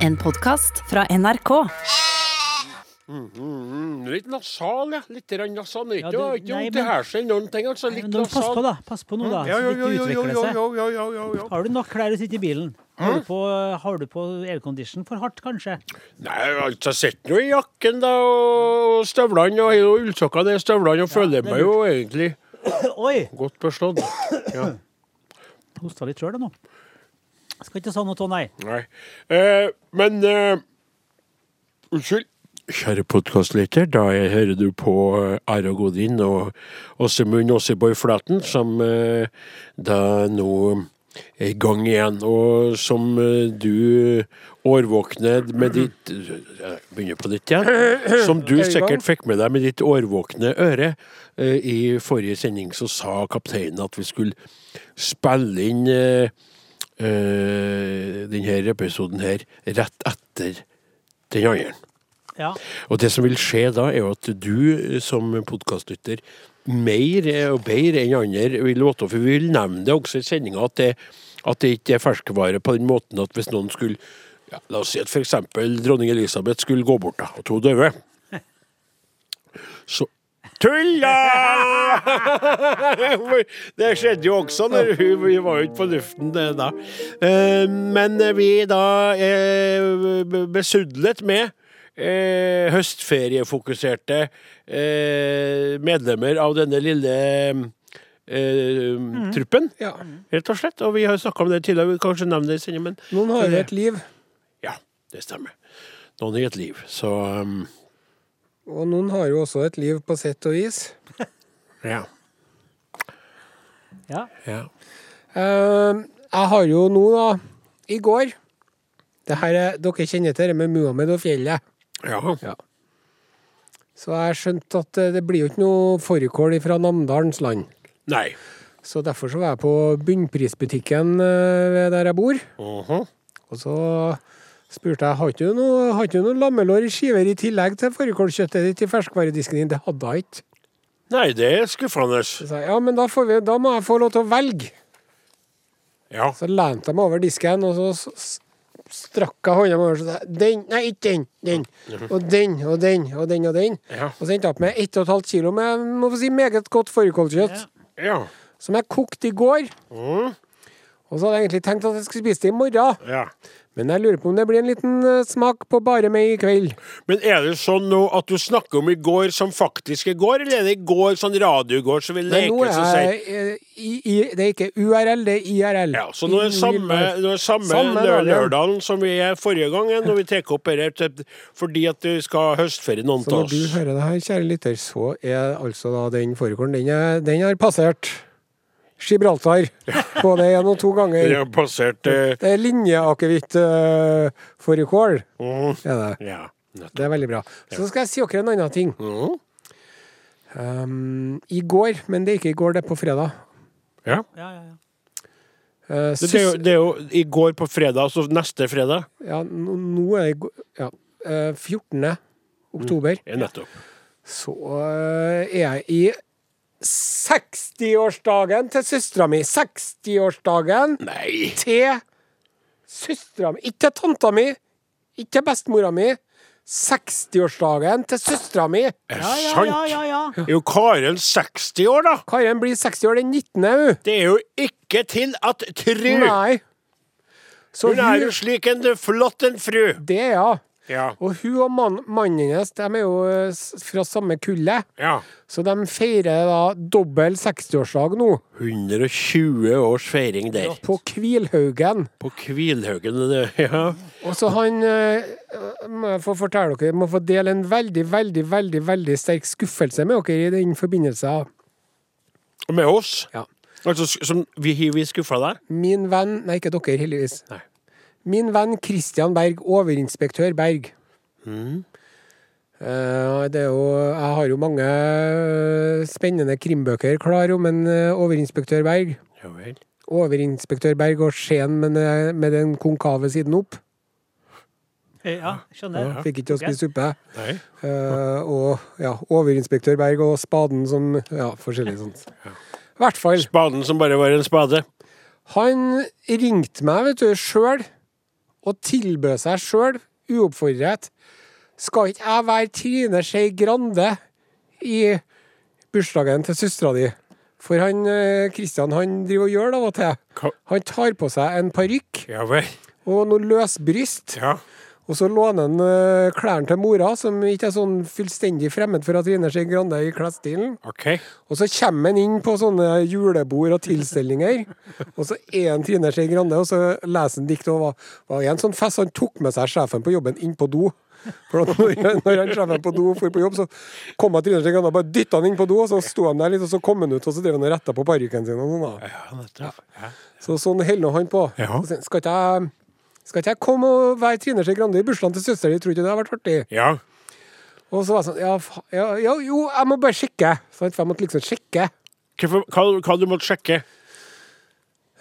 En podkast fra NRK. Mm, litt nasal, ja. Litt nasal. Det er ikke noe- det- ikke nei, hærs eller noen ting. Altså, Nei, litt men da, pass på, da. Pass på nå, da. Ja, Så ja, det ja, ikke ja, ja, utvikler ja, seg. ja, ja, ja, ja, ja. Har du nok klær å sitte i bilen? Har du på, har du på aircondition for hardt, kanskje? Nei, altså, jeg sitter nå i jakken da, og støvlene, og ullsokkene i støvlene, og føler er meg jo egentlig Oi! godt beslått. Ja. Hosta litt sjøl, nå. Skal ikke si noe, Nei. Nei. Eh, men eh, Unnskyld. Kjære podkastlytter, da jeg hører du på eh, Are Godin og Åsemund Åseboy Flaten, som eh, da nå er i gang igjen. Og som eh, du årvåkne med ditt Jeg begynner på nytt igjen. Som du sikkert fikk med deg med ditt årvåkne øre. Eh, I forrige sending så sa kapteinen at vi skulle spille inn eh, eh, denne episoden her rett etter den andre. Ja. Og det som vil skje da, er jo at du som podkastlytter mer eh, og bedre enn andre vil låte, for vi vil nevne det også i sendinga, at, det- at det ikke er ferskvare på den måten at hvis noen skulle ja, La oss si at f.eks. dronning Elisabeth skulle gå bort, da, og to døde. Så Tulla! Det skjedde jo også når hun Vi var ikke på luften da. Eh, Men vi da er besudlet med eh, høstferiefokuserte eh, medlemmer av denne lille eh, truppen, Ja. rett og slett. Og vi har snakka om det tidligere, vi kanskje nevne det sendingen, men Noen har jo et liv, ja, det stemmer. Noen har et liv. Så um, og noen har jo også et liv på sett og vis. ja. ja. ja. Uh, jeg har jo nå, da, i går det her er, Dere kjenner til det med Muhammed og fjellet. ja. Så jeg skjønte at det blir jo ikke noe fårikål fra Namdalens land. Nei. Så derfor så var jeg på bunnprisbutikken eh, ved der jeg bor. Mhm. Og så spurte jeg har du noe, har ikke du noe lammelår i skiver i tillegg til fårikålkjøttet ditt i ferskvaredisken din. Det hadde jeg ikke. Nei, det er skuffende. Jeg ja, men da, får vi, da må jeg få lov til å velge. Ja. Så lente jeg meg over disken, og så strakk jeg hånda over og sa den, nei, ikke den, den, og den, og den, og den, og den. Ja. Og så endte jeg opp med 1,5 kilo med må få si, meget godt fårikålkjøtt, Ja. som jeg kokte i går. Mm. Og så hadde jeg egentlig tenkt at jeg skulle spise det i morgen. ja. Men jeg lurer på om det blir en liten eh, smak på bare meg i kveld. Men er det sånn nå at du snakker om i går som faktisk i går, eller er det i går sånn radio i går som vil leke nå leker er jeg eh, i, i, Det er ikke URL, det er IRL. ja, så nå er det samme, nå er samme, Samme lø- lørdagen som vi er forrige gang, når vi tar opp dette fordi at du skal ha høstferie noen av oss. Så når du hører det her, kjære lytter, så er altså da den foregående, Den, den har passert Gibraltar både én og to ganger. ganger. har passert eh, Det er linjeakevitt-fårikål, mm, er det. Ja. Det er veldig bra. Så skal jeg si dere en annen ting. Mm. Um, I går, men det er ikke i går, det er på fredag. Ja. Ja, ja, ja. Uh, Det, det, er jo, det er jo i går på fredag, altså neste fredag. Ja, nå, nå er det ja, uh, 14. oktober. Ja, nettopp. Så uh, er jeg i 60-årsdagen til søstera mi. 60-årsdagen Nei! til søstera mi. Ikke til tanta mi, ikke til bestemora mi. 60-årsdagen til søstera mi. Er det Ja, ja, sant? ja, ja, ja. Er jo Karen 60 år, da? Karen blir 60 år den 19., hun. Det er jo ikke til at tru! Nei. Så Hun er jo slik en flott en fru. Det er hun. Ja. Og hun og mann, mannen hennes de er jo eh, fra samme kullet. ja. Så de feirer da dobbel 60-årsdag nå. 120 års feiring der. På Kvilhaugen. På Kvilhaugen. Ja. Og så han eh, må jeg få fortelle dere, må få dele en veldig, veldig, veldig veldig sterk skuffelse med dere i den forbindelse. Med oss. Ja. Altså, som vi, vi skuffa deg? Min venn Nei, ikke dere, heldigvis. Nei. Min venn Christian Berg, overinspektør Berg. Mm. Eh, det er jo, jeg har jo mange eh, spennende krimbøker klar om en eh, overinspektør Berg. Ja vel. Overinspektør Berg og Skien med, den- med den konkave siden opp. Ja, skjønner. Fikk ikke å spise suppe. Nei. Uh, og ja, overinspektør Berg og spaden som Ja, forskjellig sånt. I hvert fall. Spaden som bare var en spade. Han ringte meg, vet du, sjøl og tilbød seg sjøl uoppfordret. Skal ikke jeg være Trine Skei Grande i bursdagen til søstera di? For han Kristian Christian han driver og gjør det av og til. Han tar på seg en parykk Ja og noe løsbryst. Ja. Og så låner han eh, klærne til mora, som ikke er sånn fullstendig fremmed for Trine Skei Grande i klesstilen. OK. Og så kommer han inn på sånne julebord og tilstelninger, og så er han Trine Skei Grande, og så leser han dikt og var, var i en sånn fest han tok med seg sjefen på jobben inn på do. For når, når han sjefen på do for på jobb, så kom jeg Trine Skei Grande og bare dytta han inn på do, og så sto han der litt, og så kom han ut, og så drev han og retta på parykken sin og sånn. da. Ja. Ja. Så sånn holder han på. Ja. Så Skal ikke jeg skal ikke jeg komme og være Trine Skei Grande i bursdagen til søstera di? Tror ikke det hadde vært artig? ja. Og så var jeg sånn ja, fa- ja, ja, jo, jeg må bare sjekke. Sant? For jeg måtte liksom sjekke. Hvorfor- Hva, hva du måtte sjekke?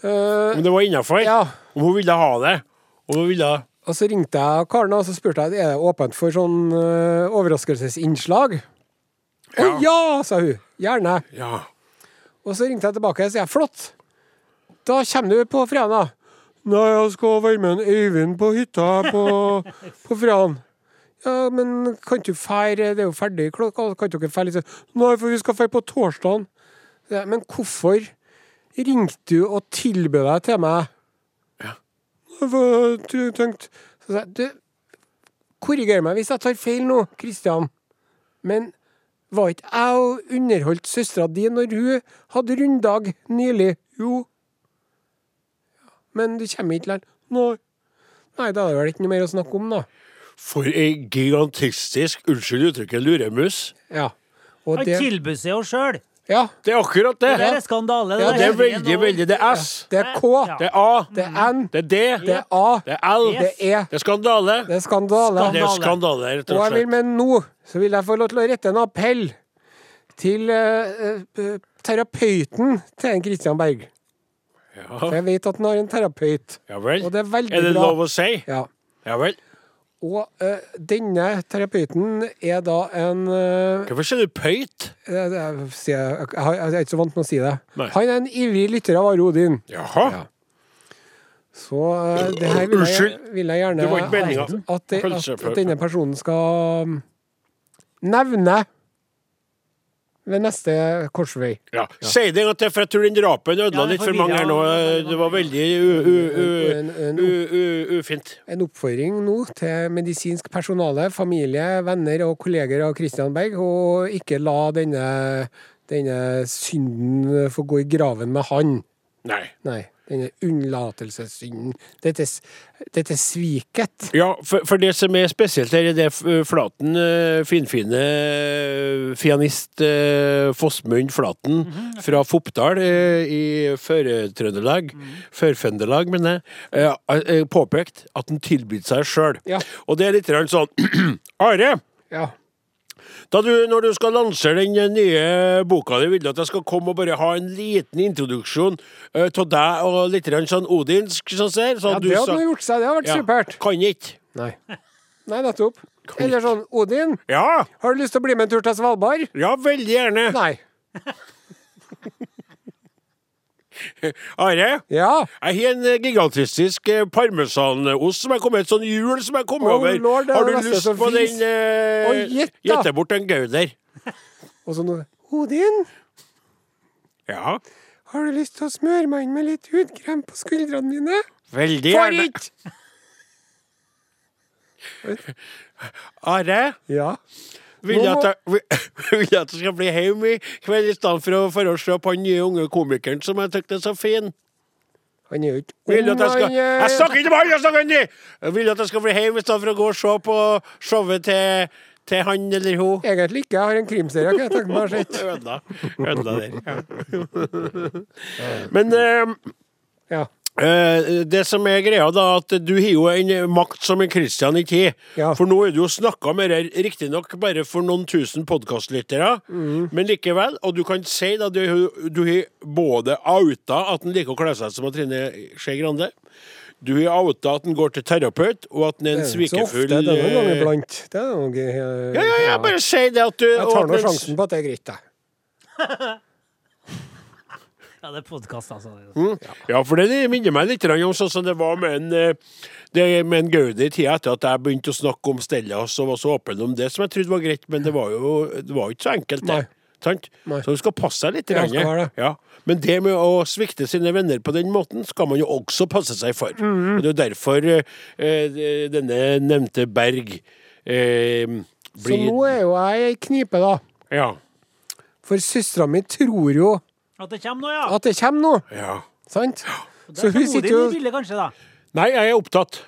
Eh, Om det var innafor? ja. Om hun ville ha det? Om hun ville Og så ringte jeg karen og så spurte jeg er det åpent for sånn eh, overraskelsesinnslag. Å Ja. ja, sa hun. Gjerne. Ja. Og så ringte jeg tilbake og sa flott. Da kommer du på fredag. Nei, jeg skal være med en Øyvind på hytta på, på Fran. Ja, men kan du feire Det er jo ferdig klokka. Kan ikke dere feire litt? Nei, for vi skal feire på torsdagen. Ja, men hvorfor ringte du og tilbød deg til meg? Ja. For jeg tenkte Så sa jeg, du, korriger meg hvis jeg tar feil nå, Kristian. Men var ikke jeg og underholdt søstera di når hun hadde runddag nylig? Jo. Men du kommer ikke lenger. Nei. Nei, da er det vel ikke noe mer å snakke om, da. For ei gigantistisk, unnskyld uttrykket, luremus. Ja. Og Han det tilbød seg jo sjøl. Ja. Det er akkurat det. Det er skandale. Ja, Det er veldig, veldig Det er S. Det er K. Ja. Det er A. Det er N. Det er D. Det er A. Det er L. Yes. Det er E. Det er skandale. Det er skandale. Det er skandale, rett Og og jeg vil slett. med nå så vil jeg få lov til å rette en appell til eh, eh, terapeuten til en Christian Berg. Ja. jeg vet at han har en terapeut. ja vel. Og det er veldig Er det bra. lov å si? Ja. Ja vel. Og uh, denne terapeuten er da en uh, Hvorfor sier du pøyt? eh, jeg, jeg, jeg er ikke så vant med å si det. Nei. Han er en ivrig lytter av Are Odin. Jaha. Ja. Så uh, det her vil jeg, vil jeg gjerne meningen. at, at, at denne personen skal um, nevne ved neste korsvei. Ja. Si det en gang til, for jeg tror den rapen ødela det litt for mange her nå. Det var veldig ufint. en oppfordring nå til medisinsk personale, familie, venner og kolleger av Christian Berg, og ikke la denne, denne synden få gå i graven med han. Nei. Nei, denne unnlatelsessynden. Dette, dette sviket. Ja, for, for det som er spesielt her, er det Flaten, eh, finfine fianist pianist eh, Fossmund Flaten fra Foppdal eh, i Før-Trøndelag, Før-Føndelag, mener jeg, påpekte påpekt at han tilbød seg sjøl. Ja. Og det er litt sånn Are, Ja. Da du, når du skal lansere den eh, nye boka di, vil du at jeg skal komme og bare ha en liten introduksjon av deg og litt sånn odinsk, sånn ser? Sånn ja, det hadde nå gjort seg. Det hadde vært Ja, supert. Kan ikke. Nei. Nei, nettopp. Eller sånn Odin, Ja, har du lyst til å bli med en tur til Svalbard? ja, veldig gjerne. Nei. Are, Ja. jeg har en eh, gigantistisk eh, parmesanost som er kommet, et sånn hjul som er kommet Oh, over. lord, Har du lyst på den? eh, gjett. Gjette bort en gauder. Og så noe Odin, Ja, har du lyst til å smøre meg inn med litt hudkrem på skuldrene mine? veldig gjerne. gjerne. ikke! Are, Ja. Vil jeg at jeg, vil jeg at jeg skal bli hjemme i kveld i stedet for å, dra å se på den nye unge komikeren som jeg syns er så fin? Han er jo ikke ung, du jeg skal han, eh, Jeg snakker ikke med han, jeg snakker han! Jeg vil at jeg skal bli hjemme i stedet for å gå og se på showet til, til han eller hun. Egentlig ikke. Jeg har en krimserie jeg tenker meg å sett. Ødela. Ødela der. Ja. Men um... Ja. Eh, det som er greia, da, at du har jo en makt som en Christian ikke har. Ja. For nå er du jo snakka med det riktignok bare for noen tusen podkastlyttere, Mm. men likevel. Og du kan si da du, du har både outa at han liker å kle seg som Trine Skei Grande. Du har outa at han går til terapeut, og at han er en Det er ikke så ofte. svikefull Det er noen ganger eh, iblant. Det er noe, uh, Ja, ja, ja, bare si det at du Jeg tar nå sjansen på at det er greit, jeg. Ja, det er podkast, altså. Ja, for det minner meg litt om sånn som det var med en, eh, det med en Gaudi i tida etter at jeg begynte å snakke om Stellas og var så åpen om det, som jeg trodde var greit, men det var jo det var ikke så enkelt, det. Nei. Sant? Nei. Så du skal passe deg litt. Det. Ja. Men det med å svikte sine venner på den måten, skal man jo også passe seg for. Mhm. Og Det er jo derfor eh, denne nevnte Berg eh, Så nå er jo jeg i knipe, da. Ja. For søstera mi tror jo At det kommer noe, ja. at det kommer noe, ja. sant? Så hun sitter jo bildet, kanskje, da. Nei, jeg er opptatt.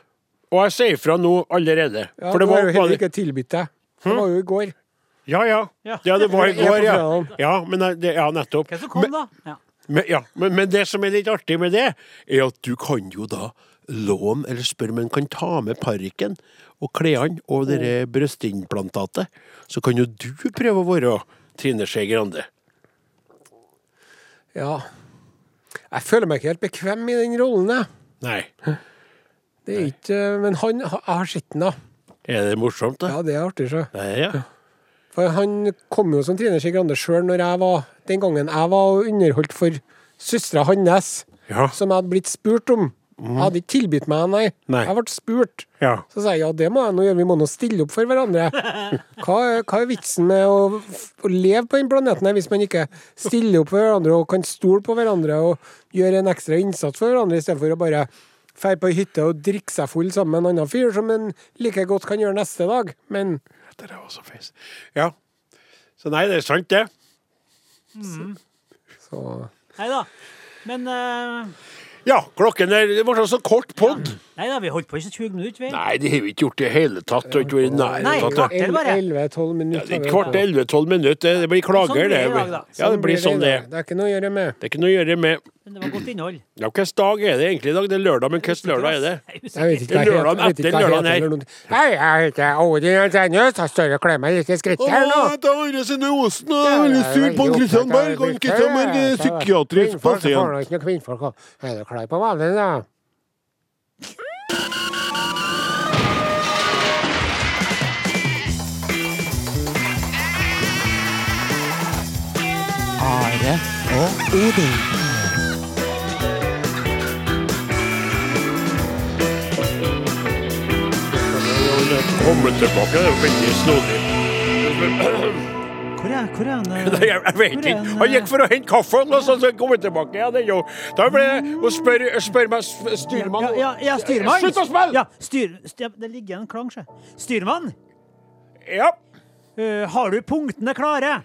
Og jeg sier ifra nå allerede. Ja, for det var jo heller ikke tilbudt deg. Det var jo i går. Ja, ja. Ja. Det var i går, ja. Ja, men, det, ja nettopp. Hva som kom, da? Ja. Men, ja, men, men det som er litt artig med det, er at du kan jo da låne, eller spørre om en kan ta med parykken og klærne og det brystimplantatet. Så kan jo du prøve å være Trine Skei Grande. Ja. Jeg føler meg ikke helt bekvem i den rollen, jeg. Nei. Det er ikke Men han, jeg har sett den, da. Er det morsomt, da? Ja, det er artig, så. Nei, ja. For han kom jo som Trine Skei Grande sjøl når jeg var den gangen jeg var og underholdt for søstera hans, Ja. som jeg hadde blitt spurt om. Jeg hadde ikke tilbudt meg, nei. Nei. Jeg ble spurt. ja. Så sa jeg ja, det må jeg nå gjøre, vi må nå stille opp for hverandre. Hva, er- hva er vitsen med å, å leve på den planeten her hvis man ikke stiller opp for hverandre og kan stole på hverandre og gjøre en ekstra innsats for hverandre, i stedet for å bare dra på ei hytte og drikke seg full sammen med en annen fyr som en like godt kan gjøre neste dag. Men Det er også så feis. Ja. Så nei, det er sant, det. så Nei da. Men eh, Ja, klokken er Det var så kort pod. Nei da, vi holdt på i 20 minutter, vi. Nei, det har vi ikke gjort i hele tatt. Det har ikke vært i Nei. Det bare- 11-12 minutter. Det er Kvart 11-12 minutter. Det blir klager, Sånn blir det. det i dag, da. Ja, det blir sånn det er. Det er ikke noe å gjøre med. Det er ikke noe å gjøre med Men det var godt innhold. Ja, hvilken dag er det egentlig i dag? Det er lørdag, men hvilken lørdag er det? Jeg er vet ikke hva det Lørdagen heter- etter lørdagen her. Hei, jeg heter Odin Antenius. Jeg står og klemmer litt i skrittet her nå. da har Are sinne osen og er veldig er sur på Kristian Berg. Og Kristian Berg er psykiatrisk pasient. kvinnfolk. Er du klar på vanlig, da? Are og Odin. Komme tilbake, det er jo veldig snodig. Hvor er, hvor er han? eh? Nei, jeg, jeg vet er ikke. han, gikk for å hente kaffen, og så kom han tilbake. Ja, det er jo Da ble hun spør, spør meg styrmann Ja, ja, ja, styrmann. Slutt å spille! Ja, styr, styr, det ligger en klang, sjø. Styrmann, Ja. Uh, har du punktene klare?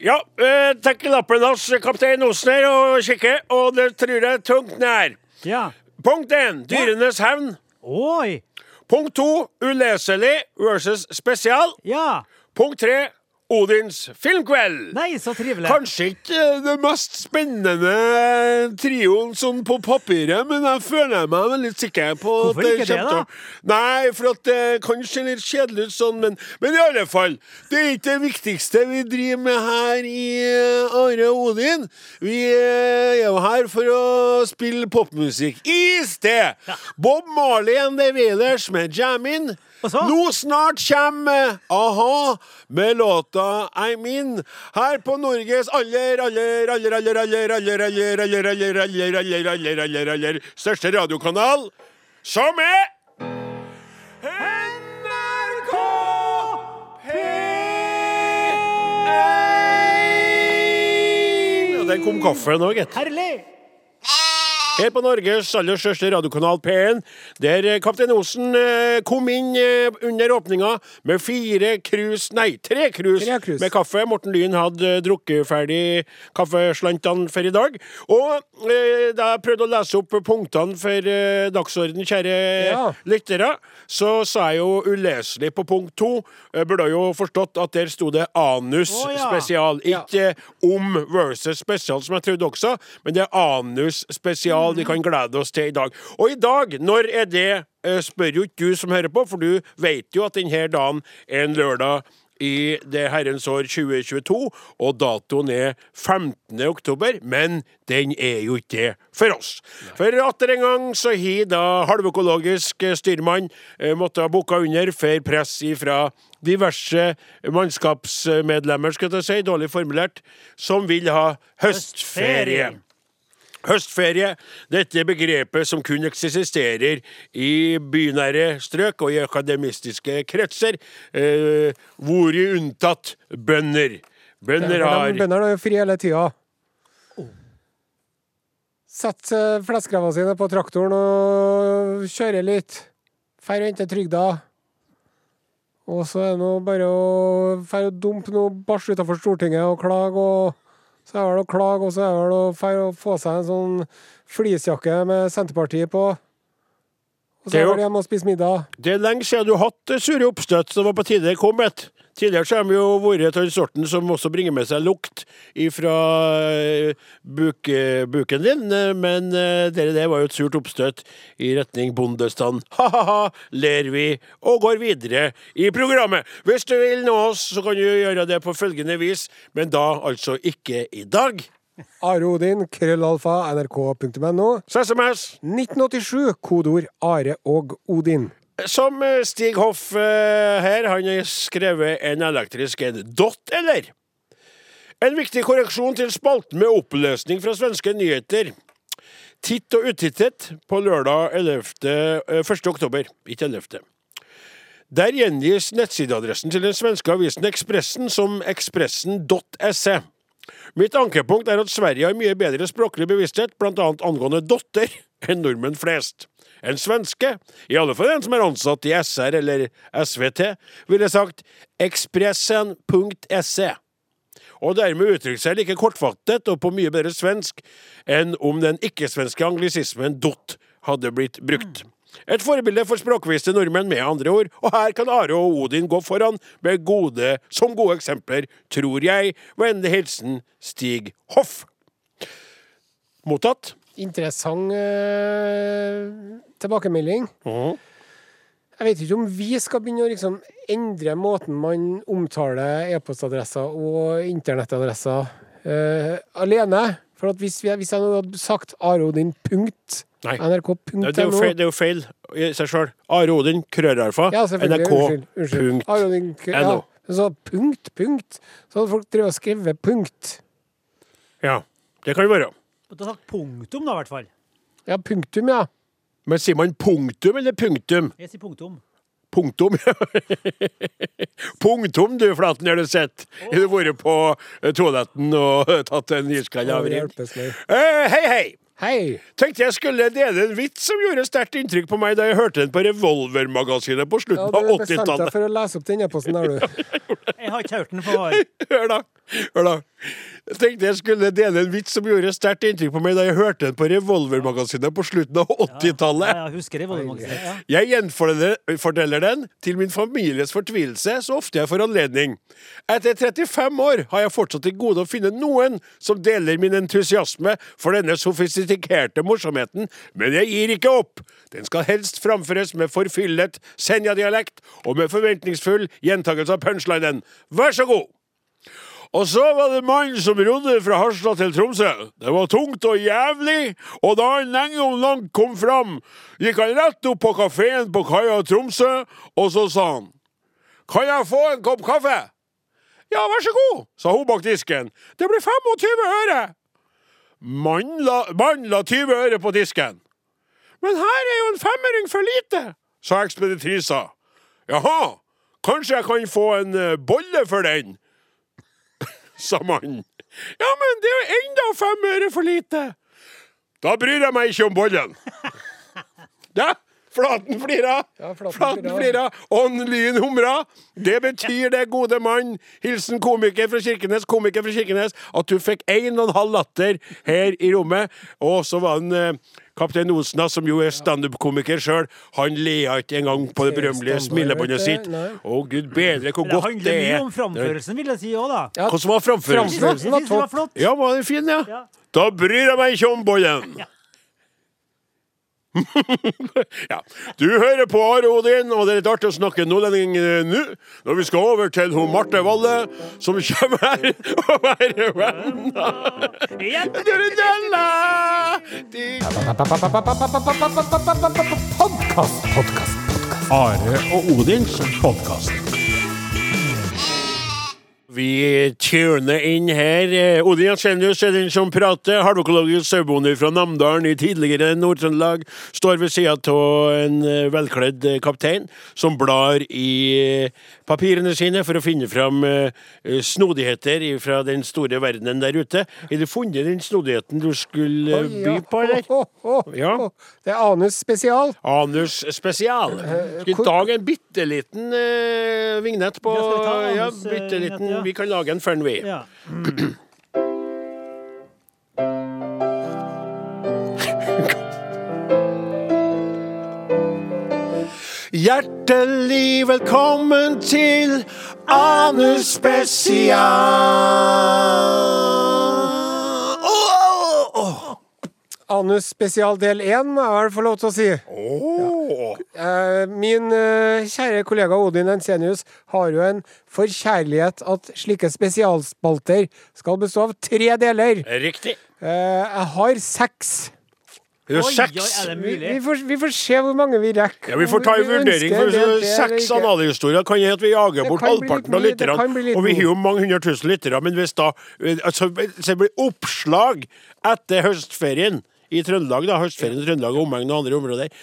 Ja, uh, i lappen hans, kaptein Osen her, og kikker, og det tror jeg tungt nær. Ja. Punkt én, dyrenes hevn. Oi! Punkt to, uleselig versus spesial. Ja. Punkt tre, Odins filmkveld. Nei, så trivelig. Kanskje ikke eh, det mest spennende trioen sånn på papiret, men jeg føler meg veldig sikker på Hvorfor at ikke det, da? Nei, for at det kan se litt kjedelig ut sånn, men, men i alle fall. Det er ikke det viktigste vi driver med her i eh, Are Odin. Vi eh, er jo her for å spille popmusikk. I sted! Bob Marley and the Wailers med Jamin. Nå snart kommer a-ha med låta I'm In her på Norges aller, aller, aller, aller, aller, aller, aller, aller, aller, aller, aller, aller, aller, aller største radiokanal, som er NRK P1! Ja, der kom kaffen òg, gitt. Herlig! Her på Norges aller største radiokanal P1, der eh, Kaptein Osen eh, kom inn eh, under åpninga med fire krus, nei, tre krus Tre krus. med kaffe. Morten Lyn hadde drukket ferdig kaffeslantene for i dag. Og eh, da jeg prøvde å lese opp punktene for eh, dagsorden, kjære Ja. lyttere, så sa jeg jo uleselig på punkt to. Jeg burde jo forstått at der sto det anus oh, ja. spesial. Ja. Ikke om versus spesial, som jeg trodde også, men det er anus spesial vi kan glede oss til i dag. Og i dag, når er det, eh, spør jo ikke du som hører på, for du vet jo at denne dagen er en lørdag i det herrens år 2022, og datoen er 15. oktober, men den er jo ikke det for oss. For atter en gang så har da halvøkologisk styrmann eh, måtte ha boka under for press ifra diverse mannskapsmedlemmer, skal jeg si, dårlig formulert, som vil ha høstferie. Høstferie, dette begrepet som kun eksisterer i bynære strøk og i akademistiske kretser, eh, hvor i unntatt bønder. Bønder har Bønder er jo fri hele tida. Sett uh, fleskrevene sine på traktoren og kjører litt. Drar og henter trygda. Og så er det nå bare å dumpe noe bæsj utafor Stortinget og klage, og så er det å klage, og så er det å få seg en sånn fleecejakke med Senterpartiet på. Og så er det hjemme og spise middag. Det er lenge siden du har hatt sure oppstøt, så det var på tide det kom et. Tidligere har de jo vært av den sorten som også bringer med seg lukt fra buk, buken din, eh, men dere det, var jo et surt oppstøt i retning bondestand. Ha-ha-ha, ler vi, og går videre i programmet. Hvis du vil nå oss, så kan du gjøre det på følgende vis, men da altså ikke i dag. Are Odin, krøllalfa, nrk.no. SMS 1987, kodeord Are og Odin. Som eh, Stig Hoff eh, her, han har skrevet en elektrisk en dot, eller? En viktig korreksjon til spalten med oppløsning fra svenske nyheter. Titt og utittet på lørdag 11. eh, 1. oktober, ikke 11. Der gjengis nettsideadressen til den svenske avisen Ekspressen som ekspressen.se. Mitt ankepunkt er at Sverige har mye bedre språklig bevissthet, annet angående dotter, enn nordmenn flest. En svenske, i alle fall en som er ansatt i SR eller SVT, ville sagt ekspressen.se, og dermed uttrykt seg like kortfattet og på mye bedre svensk enn om den ikke-svenske anglisismen dot hadde blitt brukt. Et forbilde for språkviste nordmenn, med andre ord, og her kan Are og Odin gå foran med gode, som gode eksempler, tror jeg. Vennlig hilsen Stig Hoff. Mottatt. Interessant eh, tilbakemelding. Jeg vet ikke om vi skal begynne å liksom endre måten man omtaler e-postadresser og internettadresser uh, alene. For at hvis, vi, hvis jeg nå hadde sagt arodin punkt, Nei. nrk.no Det er jo feil, er i seg sjøl. Arodin krøllalfa Ja. NRK, Unnskyld. unnskyld. punkt. Arodin, ja. NO. Så punkt, punkt. Så hadde folk drevet og skrevet punkt. Ja, det kan det være. Du har sagt punktum, da, i hvert fall. Ja, punktum, ja. Men sier man punktum eller punktum? Jeg sier punktum. Punktum. Punktum, du, Flaten, har du sett? Har du vært på eh, toaletten og tatt en iskald meg. Eh, hei, hei! Hei! Tenkte jeg skulle dele en vits som gjorde sterkt inntrykk på meg da jeg hørte den på Revolvermagasinet på Ja, slutten du av bestemte deg 80-tallet. for å lese opp den e-posten der, du. Jeg har ikke hørt den for Hør da. Hør da. Jeg tenkte jeg skulle dele en vits som gjorde sterkt inntrykk på meg da jeg hørte den på Revolvermagasinet på slutten av 80-tallet. Ja, jeg husker det. Ja. Jeg gjenforteller den til min families fortvilelse så ofte jeg får anledning. Etter 35 år har jeg fortsatt til gode å finne noen som deler min entusiasme for denne sofistikerte morsomheten, men jeg gir ikke opp. Den skal helst framføres med forfyllet Senja-dialekt og med forventningsfull gjentakelse av punchlinen. Vær så god! Og så var det mannen som rodde fra Harstad til Tromsø. Det var tungt og jævlig, og da han lenge om langt kom fram, gikk han rett opp på kafeen på kaia Tromsø, og så sa han Kan jeg få en kopp kaffe? Ja, vær så god, sa hun bak disken. Det blir 25 øre. Mannen la, mann la 20 øre på disken. Men her er jo en femmering for lite, sa ekspeditrisa. Jaha, kanskje jeg kan få en eh, bolle for den? Sa mannen. Ja, men det er jo enda fem øre for lite. Da bryr jeg meg ikke om bollen. Ja, Flaten flira. Ja, Flaten Flaten flira. Ånd Lyn humra. Det betyr det, gode mann, hilsen komiker fra Kirkenes, komiker fra Kirkenes, at du fikk en og en halv latter her i rommet. Og så var han eh, kaptein Osna, som jo er standup-komiker sjøl, han lea ikke engang på det berømmelige smilebåndet sitt. Å, gud bedre hvor godt Det er. Det handler mye om framførelsen, vil jeg si òg, da. Ja, Hvordan var framførelsen? Framførelsen var topp. flott. Ja, var den fin, ja? Ja. Da bryr jeg meg ikke om bollen. ja. Du hører på Are Odin, og det er litt artig å snakke nordlending eh, nå, når vi skal over til hun Marte Valle, som kommer her og være venna. Ja. Podkast, podkast, podkast. Are og Odins podkast. Vi tuner inn her. Eh, Odin Jensenius er den som prater. Halvøkologisk sauebonde fra Namdalen i tidligere Nord-Trøndelag. Står ved sida av en eh, velkledd eh, kaptein som blar i papirene sine for å finne fram snodigheter fra den store verdenen der ute. Har du funnet den snodigheten du skulle by på, eller? Ja. Det er anus spesial. Anus spesial. Skal vi ta en bitte liten vignett på Ja, bitte liten, ja. Vi kan lage en fun, vi. Ja. Hjertelig velkommen til Anus spesial. Åh, åh. Anus spesial del én, må jeg vel få lov til å si. Oh. Ja. Min eh, kjære kollega Odin Ensenius har jo en forkjærlighet at slike spesialspalter skal bestå av tre deler. Riktig. Eh, Jeg har seks. Oi, oi, er det Vi, mulig? vi, får, vi får se hvor mange vi rekker. Ja, Vi får ta en vurdering, for seks analhistorier kan gjøre at vi jager bort halvparten av lytterne. Og vi har jo mange hundre tusen lyttere, men hvis da eh, altså, det blir oppslag etter høstferien i Trøndelag, da, høstferien i Trøndelag og omegn og andre områder,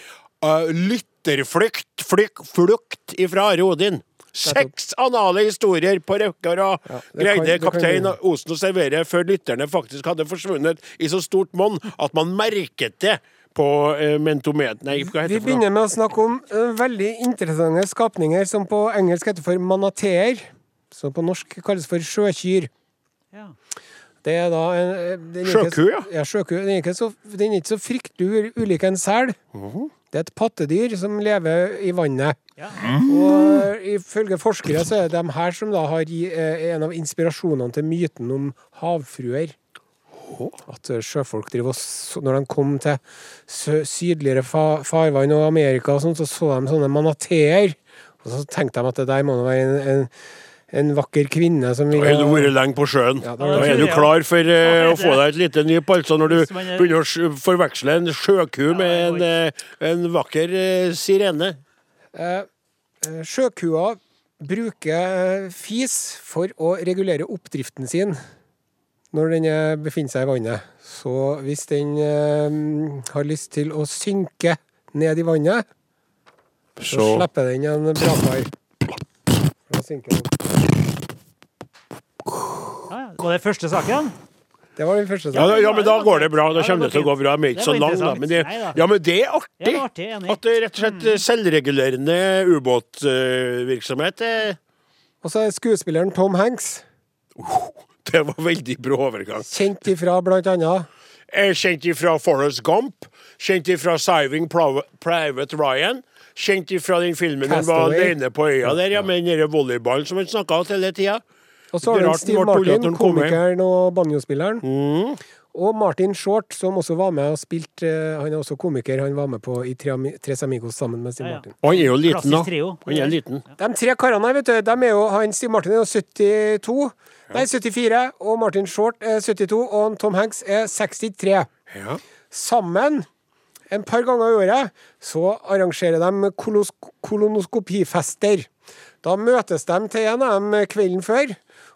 uh, lytterflukt, flyk, flukt ifra Are Odin. Seks anale historier på rekke og rad greide kaptein Osen å servere før lytterne faktisk hadde forsvunnet i så stort monn at man merket det på uh, mentomet... Nei, hva heter Vi det Vi begynner med å snakke om uh, veldig interessante skapninger som på engelsk heter for manateer. Som på norsk kalles for sjøkyr. Ja. Det er da en, eh, Sjøku, ja. ja sjøku. Den er ikke så, den er ikke så fryktelig ulik en sel. Mhm. Det er et pattedyr som lever i vannet. Ja. Og eh, ifølge forskere så er det dem her som da har gi- eh, en av inspirasjonene til myten om havfruer. At sjøfolk driver og Når de kom til sydligere farvann og Amerika og sånn, så så de sånne manateer. Og så tenkte de at det der må nå være en, en, en vakker kvinne som vil Da har du vært lenge på sjøen. Ja, da da er du klar for uh, å få deg et lite nyp, altså, når du er- begynner å forveksle en sjøku med en, eh, en vakker uh, sirene. Eh, eh, Sjøkua bruker fis for å regulere oppdriften sin når den befinner seg i vannet. Så hvis den har lyst til å synke ned i vannet, så, Så slipper den en brakar. Da synker den. Var det første saken? Det var den første saken. Ja, ja, men da går det bra. Da kommer det til å gå bra. Vi er ikke så lang, da. Men det, ja, men det er artig. At det er rett og slett eh, selvregulerende ubåtvirksomhet. eh, Og så er skuespilleren Tom Hanks, Det var veldig bra overgang. kjent ifra blant annet Er kjent ifra Forrest Gump, kjent ifra Saving Private Ryan, kjent ifra den filmen han var alene på øya der, ja, med den volleyballen som han snakka om hele tida. Og så har Det du er Steve Martin, komikeren og banjospilleren. Mm. Og Martin Short, som også var med og spilte eh, Han er også komiker. Han var med på i Tres Amigos sammen med Steve Ja, ja. Martin. Og han er jo liten, da. Han er liten. De tre karene her, vet du, de er jo, han Steve Martin er jo 72, nei 74, og Martin Short er 72, og Tom Hanks er 63. Ja. Sammen, en par ganger i året, så arrangerer de kolos kolonoskopifester. Da møtes de til en av dem kvelden før,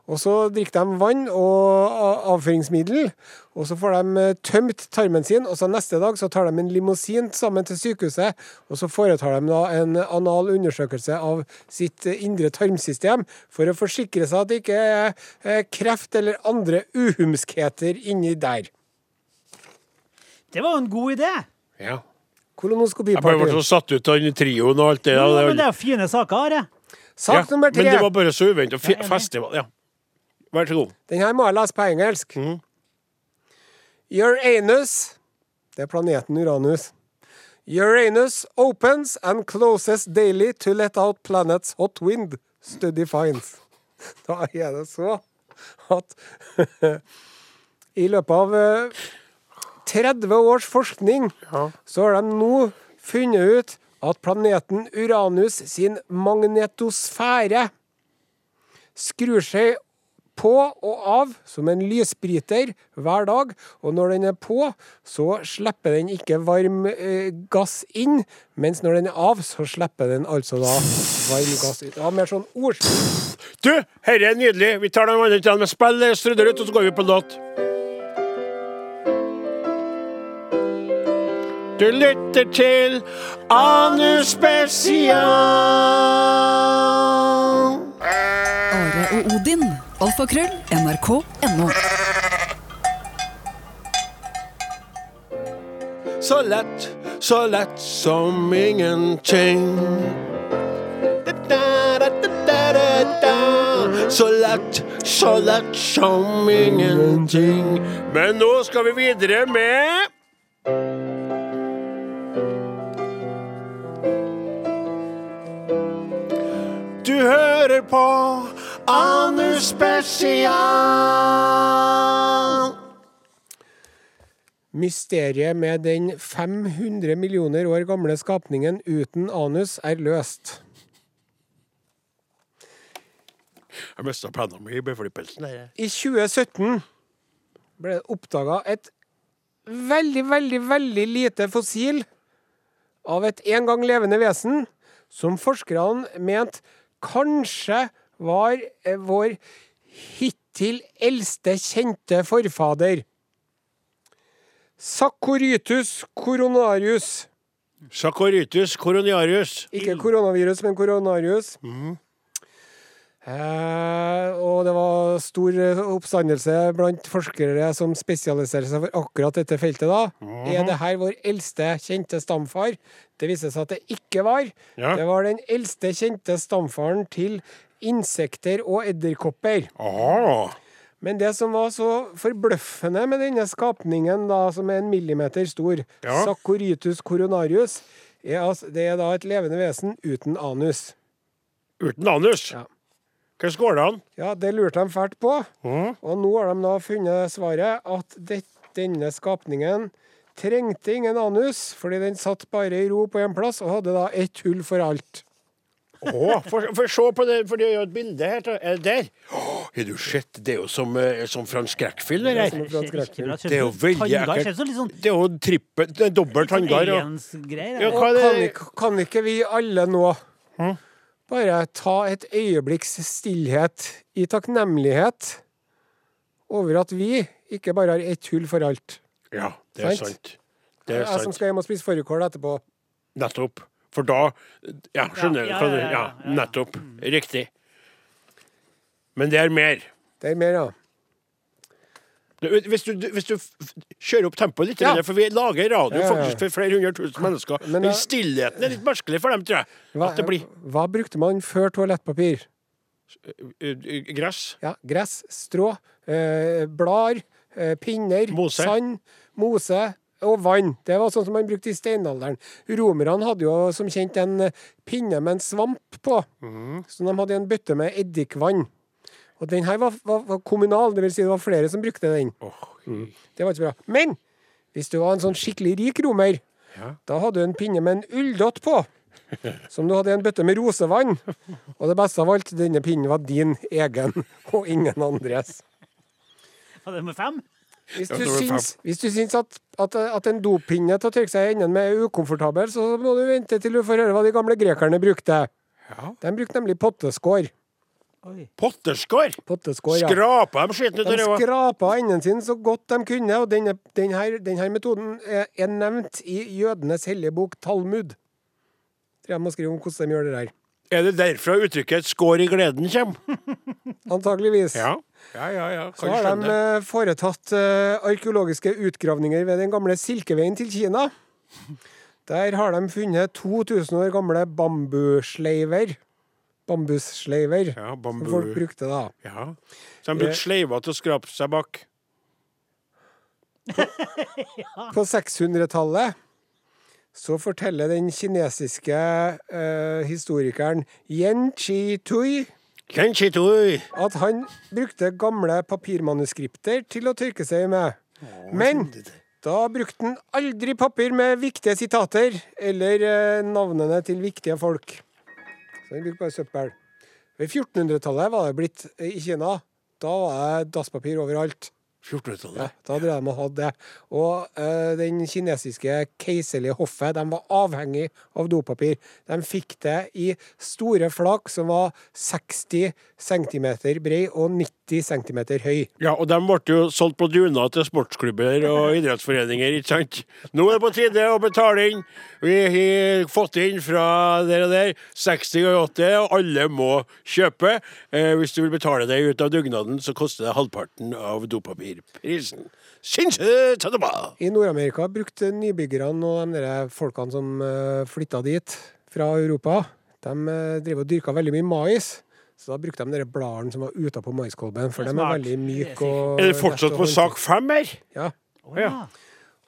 og så drikker de vann og avføringsmiddel. Og så får de eh, tømt tarmen sin, og så neste dag så tar de en limousin sammen til sykehuset, og så foretar de da en anal undersøkelse av sitt eh, indre tarmsystem for å forsikre seg at det ikke er eh, kreft eller andre uhumskheter inni der. Det var en god idé! ja. Jeg bare ble så satt ut av den trioen og alt det. der. ja, men det er fine saker, Are. Sak Ja, nummer tre. Men det var bare så uventa. Festival, ja. Vær så god. Den her må jeg lese på engelsk. Mhm. Uranus Det er planeten Uranus. Uranus opens and closes daily to let out planet's hot wind, study finds. Da er det så at i løpet av eh, 30 års forskning så har de nå funnet ut at planeten Uranus sin magnetosfære skrur seg på og av som en lysbryter hver dag. Og når den er på, så slipper den ikke varm eh, gass inn. Mens når den er av, så slipper den altså da varm gass ut. Ja, mer sånn ord. Du, herre er nydelig. Vi tar den andre tiden med spill eh, Struderud, og så går vi på låt. Du lytter til Anus Spesial. Are og Odin. Alfakrøll. NRK.no. Så lett, så lett som ingenting. Så lett, så lett som ingenting. Men nå skal vi videre med Du hører på Anu Spesial. Mysteriet med den 500 millioner år gamle skapningen uten anus er løst. Jeg mista penna mi i beflippelsen. I 2017 ble det oppdaga et veldig, veldig, veldig lite fossil av et en gang levende vesen som forskerne mente kanskje var eh, vår hittil eldste kjente forfader. Sakorytus coronarius. Sakorytus coronarius. Ikke koronavirus, men koronarius. Eh, og det var stor eh, oppstandelse blant forskere som spesialiserer seg for akkurat dette feltet. da. Er det her vår eldste kjente stamfar? Det viste seg at det ikke var. Ja. Det var den eldste kjente stamfaren til insekter og edderkopper. Ah, Men det som var så forbløffende med denne skapningen, da, som er en millimeter stor, Ja. Saccoritus coronarius, er altså, det er da et levende vesen uten anus. uten anus. Ja. Hvordan går det an? Ja, det lurte de fælt på. Mm. Og nå har de da funnet svaret at det, denne skapningen trengte ingen anus, fordi den satt bare i ro på en plass og hadde da ett hull for alt. Å, for, for se på det, for det er jo et bilde her. Er det der? Å, Har du sett? Det er jo som, eh, som fra en skrekkfilm, det der. fransk Det er jo veldig Tanngard ekkelt. sånn Det er jo trippel, dobbel sånn tanngard. og- Ja, eller? hva Og kan, ikke- kan ikke vi alle nå bare ta et øyeblikks stillhet i takknemlighet over at vi ikke bare har ett hull for alt? Ja, det er Sant? sant. Det er Jeg som skal hjem og spise fårikål etterpå. Nettopp. For da Ja, skjønner du Ja, hva ja, du ja, Ja, ja, ja. nettopp. Riktig. Men det er mer. Det er mer, ja. Hvis du, hvis du kjører opp tempoet litt, Ja. for vi lager radio Ja, ja, ja. faktisk for flere hundre tusen mennesker, Men men, da- stillheten er litt merkelig for dem, tror jeg. Hva, At det blir hva brukte man før toalettpapir? uh, uh, gress. Ja, gress, strå, blader, eh, pinner, Mose. sand, mose og vann. Det var sånn som man brukte i steinalderen. Romerne hadde jo som kjent en eh, pinne med en svamp på, mm. så de hadde en bøtte med eddikvann. Og den her var, var, var kommunal, det vil si det var flere som brukte den. Åh, Det var ikke bra. Men hvis du var en sånn skikkelig rik romer, Ja. da hadde du en pinne med en ulldott på. Som du hadde i en bøtte med rosevann. Og det beste av alt, denne pinnen var din egen, og ingen andres. Var det med fem? Hvis du syns, hvis du syns at, at, at en dopinne til å tørke seg i enden med er ukomfortabel, så må du vente til du får høre hva de gamle grekerne brukte. Ja. De brukte nemlig potteskår. Potteskår? Potteskår, ja. Skrapa de skitten ut De av ræva. skrapa enden sin så godt de kunne, og denne, denne, denne metoden er, er nevnt i jødenes hellige bok Talmud. Tror jeg må skrive om hvordan de gjør det der. Er det derfra uttrykket 'skår i gleden' kommer? Antageligvis. Ja, ja, ja. ja. Så har de skjønne. eh, foretatt eh, arkeologiske utgravninger ved den gamle Silkeveien til Kina. Der har de funnet 2000 år gamle bambussleiver. Bambussleiver. Ja, Som folk brukte da. Ja. Så de brukte sleiver til å skrape seg bak. På 600-tallet så forteller den kinesiske eh, historikeren Yen Chi-tui Kjenchitui. At han brukte gamle papirmanuskripter til å tørke seg med. Men da brukte han aldri papir med viktige sitater eller eh, navnene til viktige folk. Så han brukte bare søppel. Ved 1400-tallet var det blitt eh, i Kina. Da var det dasspapir overalt. 1400-tallet. Ja, da drev de hadde det. Og uh, den kinesiske keiserlige hoffet de var avhengig av dopapir. De fikk det i store flak som var 60 cm bred og 90 cm høy. Ja, og de ble jo solgt på duna til sportsklubber og idrettsforeninger, ikke sant? Nå er det på tide å betale inn. Vi har fått inn fra der og der 60 og 80, og alle må kjøpe. Eh, hvis du vil betale deg ut av dugnaden, så koster det halvparten av dopapirprisen. Det! I Nord-Amerika brukte nybyggerne og de folkene som uh, flytta dit fra Europa, de uh, driver og dyrka veldig mye mais. Så da brukte de de der bladene som var utapå maiskolben, for de er veldig myke. og Er det fortsatt på sak fem her? Ja. Oh, Ja.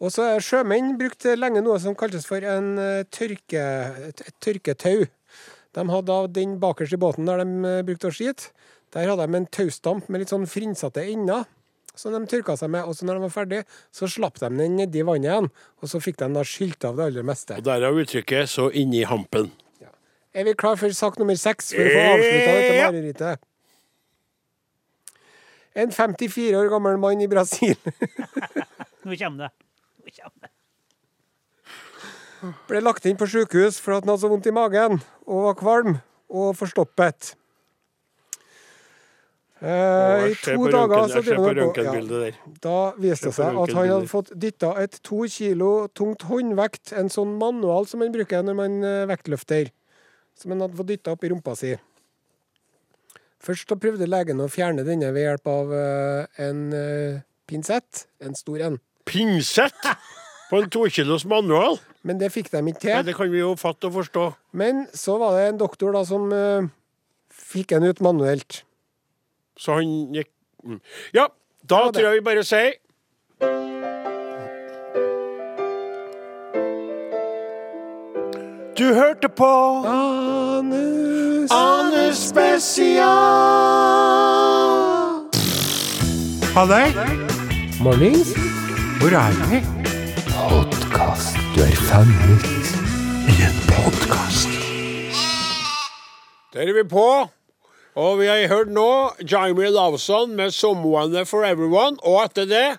Og så er sjømenn brukte lenge noe som kaltes for en eh, tørke, et, et tørketau. De hadde av den bakerst i båten der de eh, brukte å skite. Der hadde de en taustamp med litt sånn frynsete ender. Som de tørka seg med, og så når de var ferdig, så slapp de den nedi vannet igjen. Og så fikk de da skylt av det aller meste. Og er uttrykket 'så inni hampen'. Er vi klar for sak nummer seks for å få avslutta dette marerittet? En 54 år gammel mann i Brasil Nå kommer det. Nå kommer det. ble lagt inn på sykehus for at han hadde så vondt i magen og var kvalm og forstoppet. Eh, I to dager så jeg ser på han ja, der. Da viste det seg at han hadde fått dytta et to kilo tungt håndvekt, en sånn manual som man bruker når man eh, vektløfter, som han hadde fått dytta opp i rumpa si. Først så prøvde legen å fjerne denne ved hjelp av eh, en eh, pinsett, en stor en. Pinsett på en tokilos manual? Men det fikk de ikke Nei, til. det kan vi jo fatte og forstå. Men så var det en doktor da som uh, fikk den ut manuelt. Så han gikk mm. Ja, da tror jeg vi bare sier Du hørte på Anus Anus Spesial. Ha det. Mornings. Hvor er vi? Podkast. Du er fanget i en podkast. Der er vi på. Og vi har hørt nå Jamie Lawson med 'Someone for Everyone'. Og etter det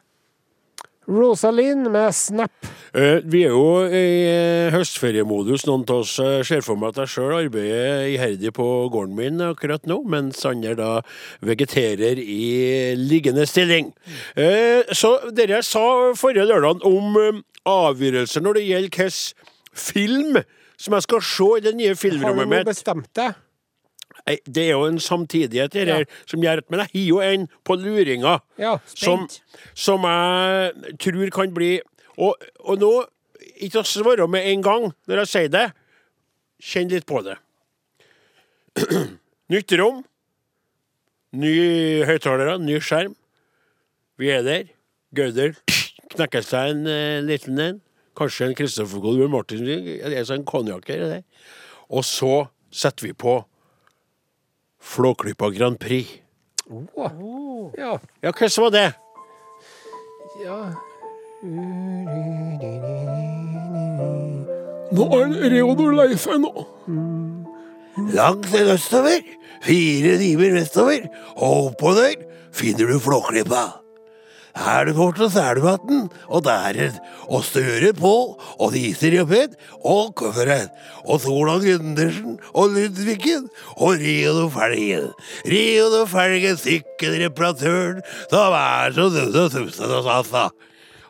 Rosalind med Snap. Eh, vi er jo i eh, høstferiemodus. Noen av oss eh, ser for meg at jeg sjøl arbeider iherdig på gården min akkurat nå, mens andre da vegeterer i liggende stilling. Så dere sa forrige lørdag om avgjørelser når det gjelder hvilken film som jeg skal se i det nye filmrommet mitt. Har du bestemt deg? Det er jo en samtidighet her, ja. som gjør at Men jeg har jo en på luringa Ja. som, som jeg tror kan bli Og, og nå, ikke svare med en gang når jeg sier det, kjenn litt på det. Nytt rom, ny høyttalere, ny skjerm. Vi er der. Gauder knekker seg en eh, liten en. Kanskje en Christopher Colbert Martin. Det er sånn konjakk her. Og så setter vi på Flåklypa Grand Prix. Oh. Ja. Ja, hvordan var det? ja. Nå er Reodor Leife nå. Langt østover, fire timer vestover, og oppå der finner du Flåklypa. Her er det fortsatt og der og Støre på, og Diser Jobbet, og kofferet, og Solan Gundersen, og Ludvigen, og Rio Felgen. Rio Felgen, sykkelreparatøren, som er så død og tusen og sassa.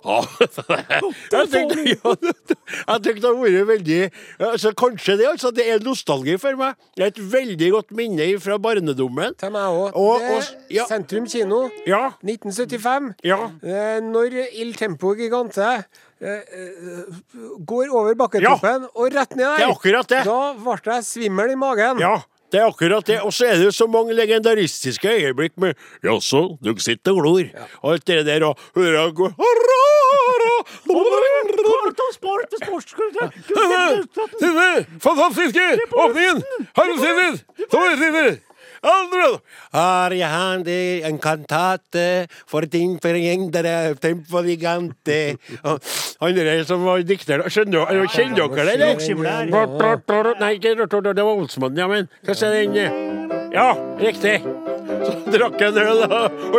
Ja, jeg tenkte, ja, jeg tenkte det hadde vært veldig altså, Kanskje det, altså. Det er nostalgi for meg. Det er et veldig godt minne fra barnedommen. Til meg òg. Ja. Sentrum kino, Ja. 1975. Ja. Eh, når Il Tempo Gigante eh, eh, går over bakketoppen og rett ned der, Det er akkurat det. da ble jeg svimmel i magen. Ja, det er akkurat det. Og så er det jo så mange legendaristiske øyeblikk med Jaså, du sitter og glor. Og alt det der og hurra, hurra, hurra, fantastiske åpningen har du sett! Så Andre Har jeg hande en kantate for din forgjengere tempo gigante. Han der som var dikter Skjønner dere? Kjenner dere det, eller? Nei, ikke det var Olsmannen, ja, men hva sier den? Ja, riktig. Så drakk jeg en øl. Og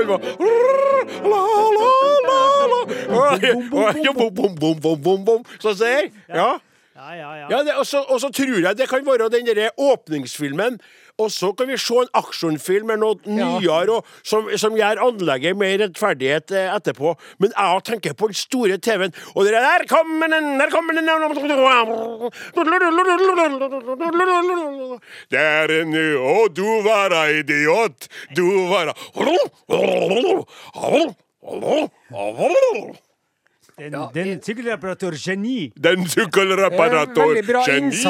han var la. Og- og- ja, bom, bom, bom, bom, bom, bom. Så ser Ja. Ja, ja, ja. Ja, og, så, tror jeg det kan være den derre åpningsfilmen. Og så kan vi se en aksjonfilm med noe nyere og, som, som gjør anlegget mer rettferdighet eh, etterpå. Men jeg tenker på den store TV-en, og det der kommer den, der kommer den Der er en Å, du var idiot. Du var a Den, den sykkelreparatør geni. Den sykkelreparator Veldig bra geni.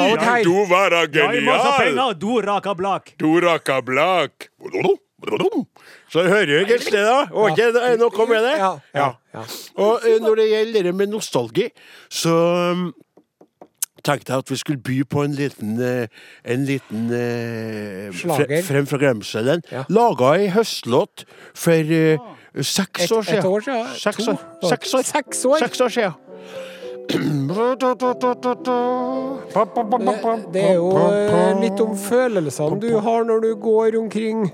Du var genial. penger, du raka blak. Du raka Blak. Så hører jeg et det, da. Er noe med det? Ja, ja, ja. Og eh, når det gjelder det med nostalgi, så um, tenkte jeg at vi skulle by på en liten eh, En liten eh, Slager. fre, Frem fra glemselen. Ja. Laga ei høstlåt for eh, seks Et, år siden. et år siden? Seks år. Seks år. Seks år? Seks år siden. Det, det er jo eh, litt om følelsene du har når du går omkring.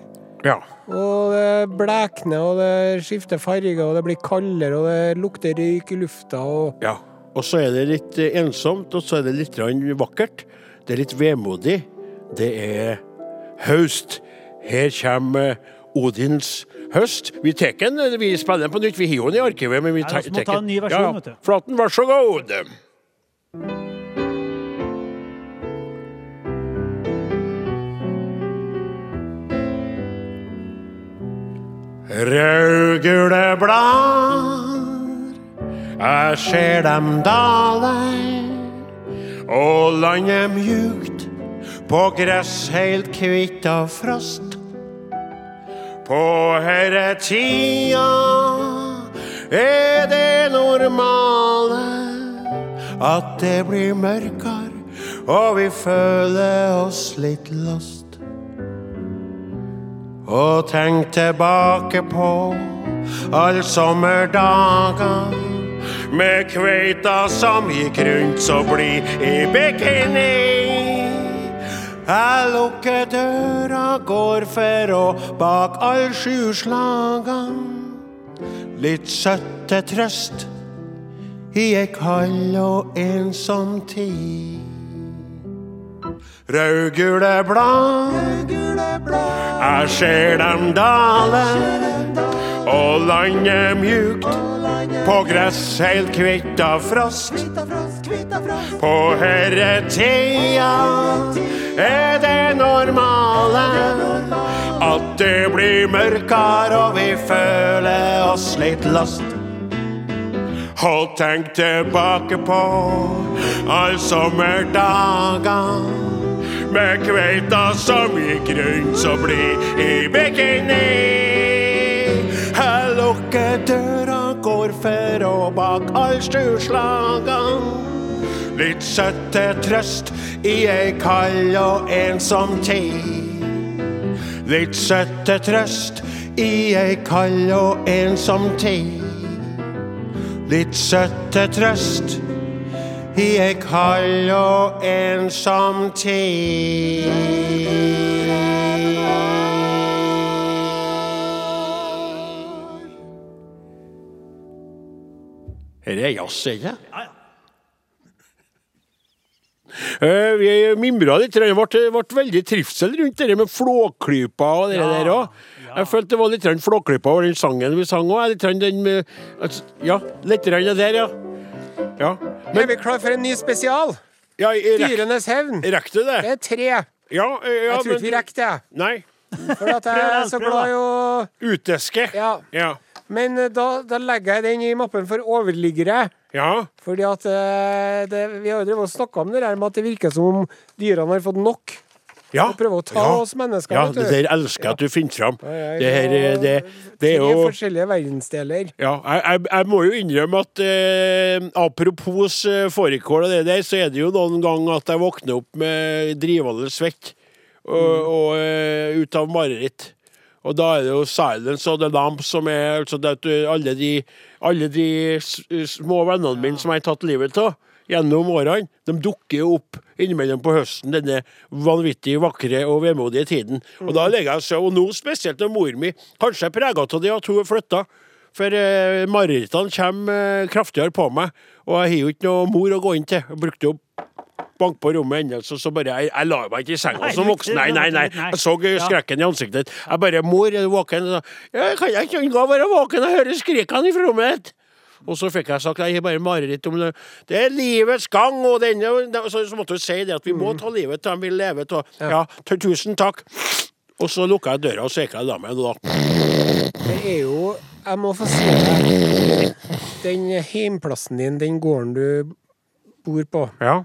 Ja. Og det blekner, og det skifter farger, og det blir kaldere, og det lukter røyk i lufta, og Ja. Og så er det litt eh, ensomt, og så er det litt vakkert. Det er litt vemodig. Det er høst. Her kommer Odins høst. Vi tar den, vi spiller den på nytt. Vi har den i arkivet, men vi tar må ta en ny versjon, Ja, vet du. Flaten, vær så god. Rødgule blad, jeg ser dem dale, og landet mjukt, på gress helt kvitt av frost. På herre tida er det normale at det blir mørkere, og vi føler oss litt lost. Og tenk tilbake på alle sommerdager med kveita som gikk rundt så blid i bikini. Jeg lukker døra, går for å bak all sju slagene. Litt søtte trøst i ei kald og ensom tid. Rødgule blad, jeg ser dem dale, og landet mjukt, på gress helt kvitt av frost. På herre tida er det normale at det blir mørkere og vi føler oss litt lost. Og tenk tilbake på alle sommerdager med kveita som gikk rundt så blid i bikini. Jeg lukker døra, går for og bak all stuslagene. Litt søtte trøst i ei kald og ensom tid. Litt søtte trøst i ei kald og ensom tid. Litt søtte trøst i ei kald og ensom tid. Det er jazz, ikke vi mimra litt, det ble, ble veldig trivsel rundt det med flåklypa og det Ja, der òg. Jeg følte det var litt flåklypa over den sangen vi sang òg. Litt den med altså, Ja, litt der, ja. ja. Er vi klar for en ny spesial? ja Dyrenes hevn. rekk du det? Det er tre. Ja, eh, ja Jeg tror ikke vi men rekker det. Nei. For at jeg er så glad i å Uteske. Ja. Ja. Men eh, da, da legger jeg den i mappen for overliggere. Ja. Fordi at eh, det, Vi har jo snakka om det der med at det virker som om dyrene har fått nok. ja. Og prøver å ta ja. oss mennesker. Ja, det der elsker jeg at du finner fram. Ja, Det her det, det er jo forskjellige verdensdeler. Ja, jeg, jeg, må jo innrømme at eh, apropos eh, fårikål og det der, så er det jo noen ganger at jeg våkner opp med drivende svett og, og uh, ut av mareritt. Og da er det jo Silence og The Lamp som er altså alle, de, alle de små vennene mine som jeg har tatt livet av gjennom årene, de dukker jo opp innimellom på høsten, denne vanvittig vakre og vemodige tiden. Og da ligger jeg seg, og nå spesielt når mor mi kanskje er prega av det at hun har flytta. For eh, marerittene kommer eh, kraftigere på meg, og jeg har jo ikke noe mor å gå inn til. Jeg brukte jo bank på rommet ennå, så, så bare Jeg, jeg la meg ikke i senga som voksen. Nei, nei, nei. Jeg så skrekken i ansiktet. Jeg bare 'Mor, er du våken?' Så, ja, 'Kan jeg ikke være våken og høre skrikene fra rommet ditt?' Og så fikk jeg sagt jeg har bare mareritt om det. Det er livets gang, og denne Så, så måtte hun si det at vi må ta livet til han vil leve av. Ja, tusen takk. Og så lukka jeg døra, og så gikk jeg og la meg. Det er jo Jeg må få si deg Den heimplassen din, den gården du bor på, Ja.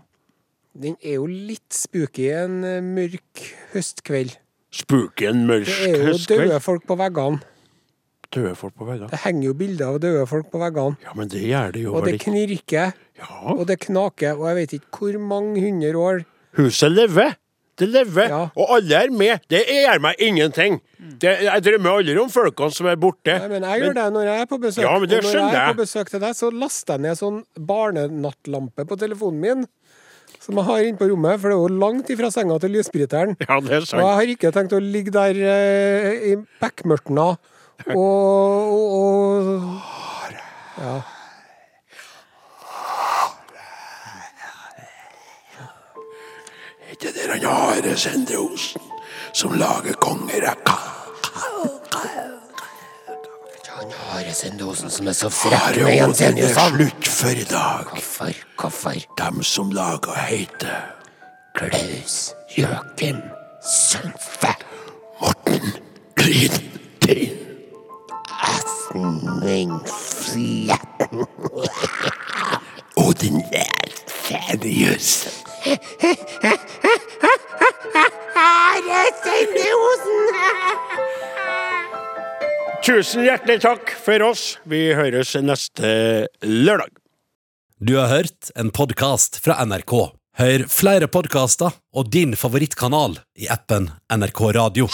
Den er jo litt spooky en eh, mørk høstkveld. Spooken mørk høstkveld? Det er jo døde folk på veggene. Døde folk på veggene. Det henger jo bilder av døde folk på veggene. Ja, men det gjør det jo Og det knirker, Ja. og det knaker, og jeg vet ikke hvor mange hundre år. Huset lever. Det lever, Ja. og alle er med. Det gjør meg ingenting. Det, jeg drømmer aldri om folkene som er borte. Nei, men jeg gjør det når jeg er på besøk. Ja, men det og når jeg er på besøk til deg, så laster jeg ned sånn barnenattlampe på telefonen min. Som jeg har inne på rommet, for det er jo langt ifra senga til lysbryteren. Ja, det er Og jeg har ikke tenkt å ligge der eh, i bekmørtna og, og, og Ja. ikke det den Are Sende Osen som lager kongerekka. Han har Sendosen som er så frekk med Odin er slutt for i dag. Hvorfor, hvorfor? Dem som lager heite Klaus Joakim Sundfe Morten Klin Tin. Asming Fletten der Jensenius. Are Sendosen! Tusen hjertelig takk for oss. Vi høres neste lørdag. Du har hørt en podkast fra NRK. Hør flere podkaster og din favorittkanal i appen NRK Radio.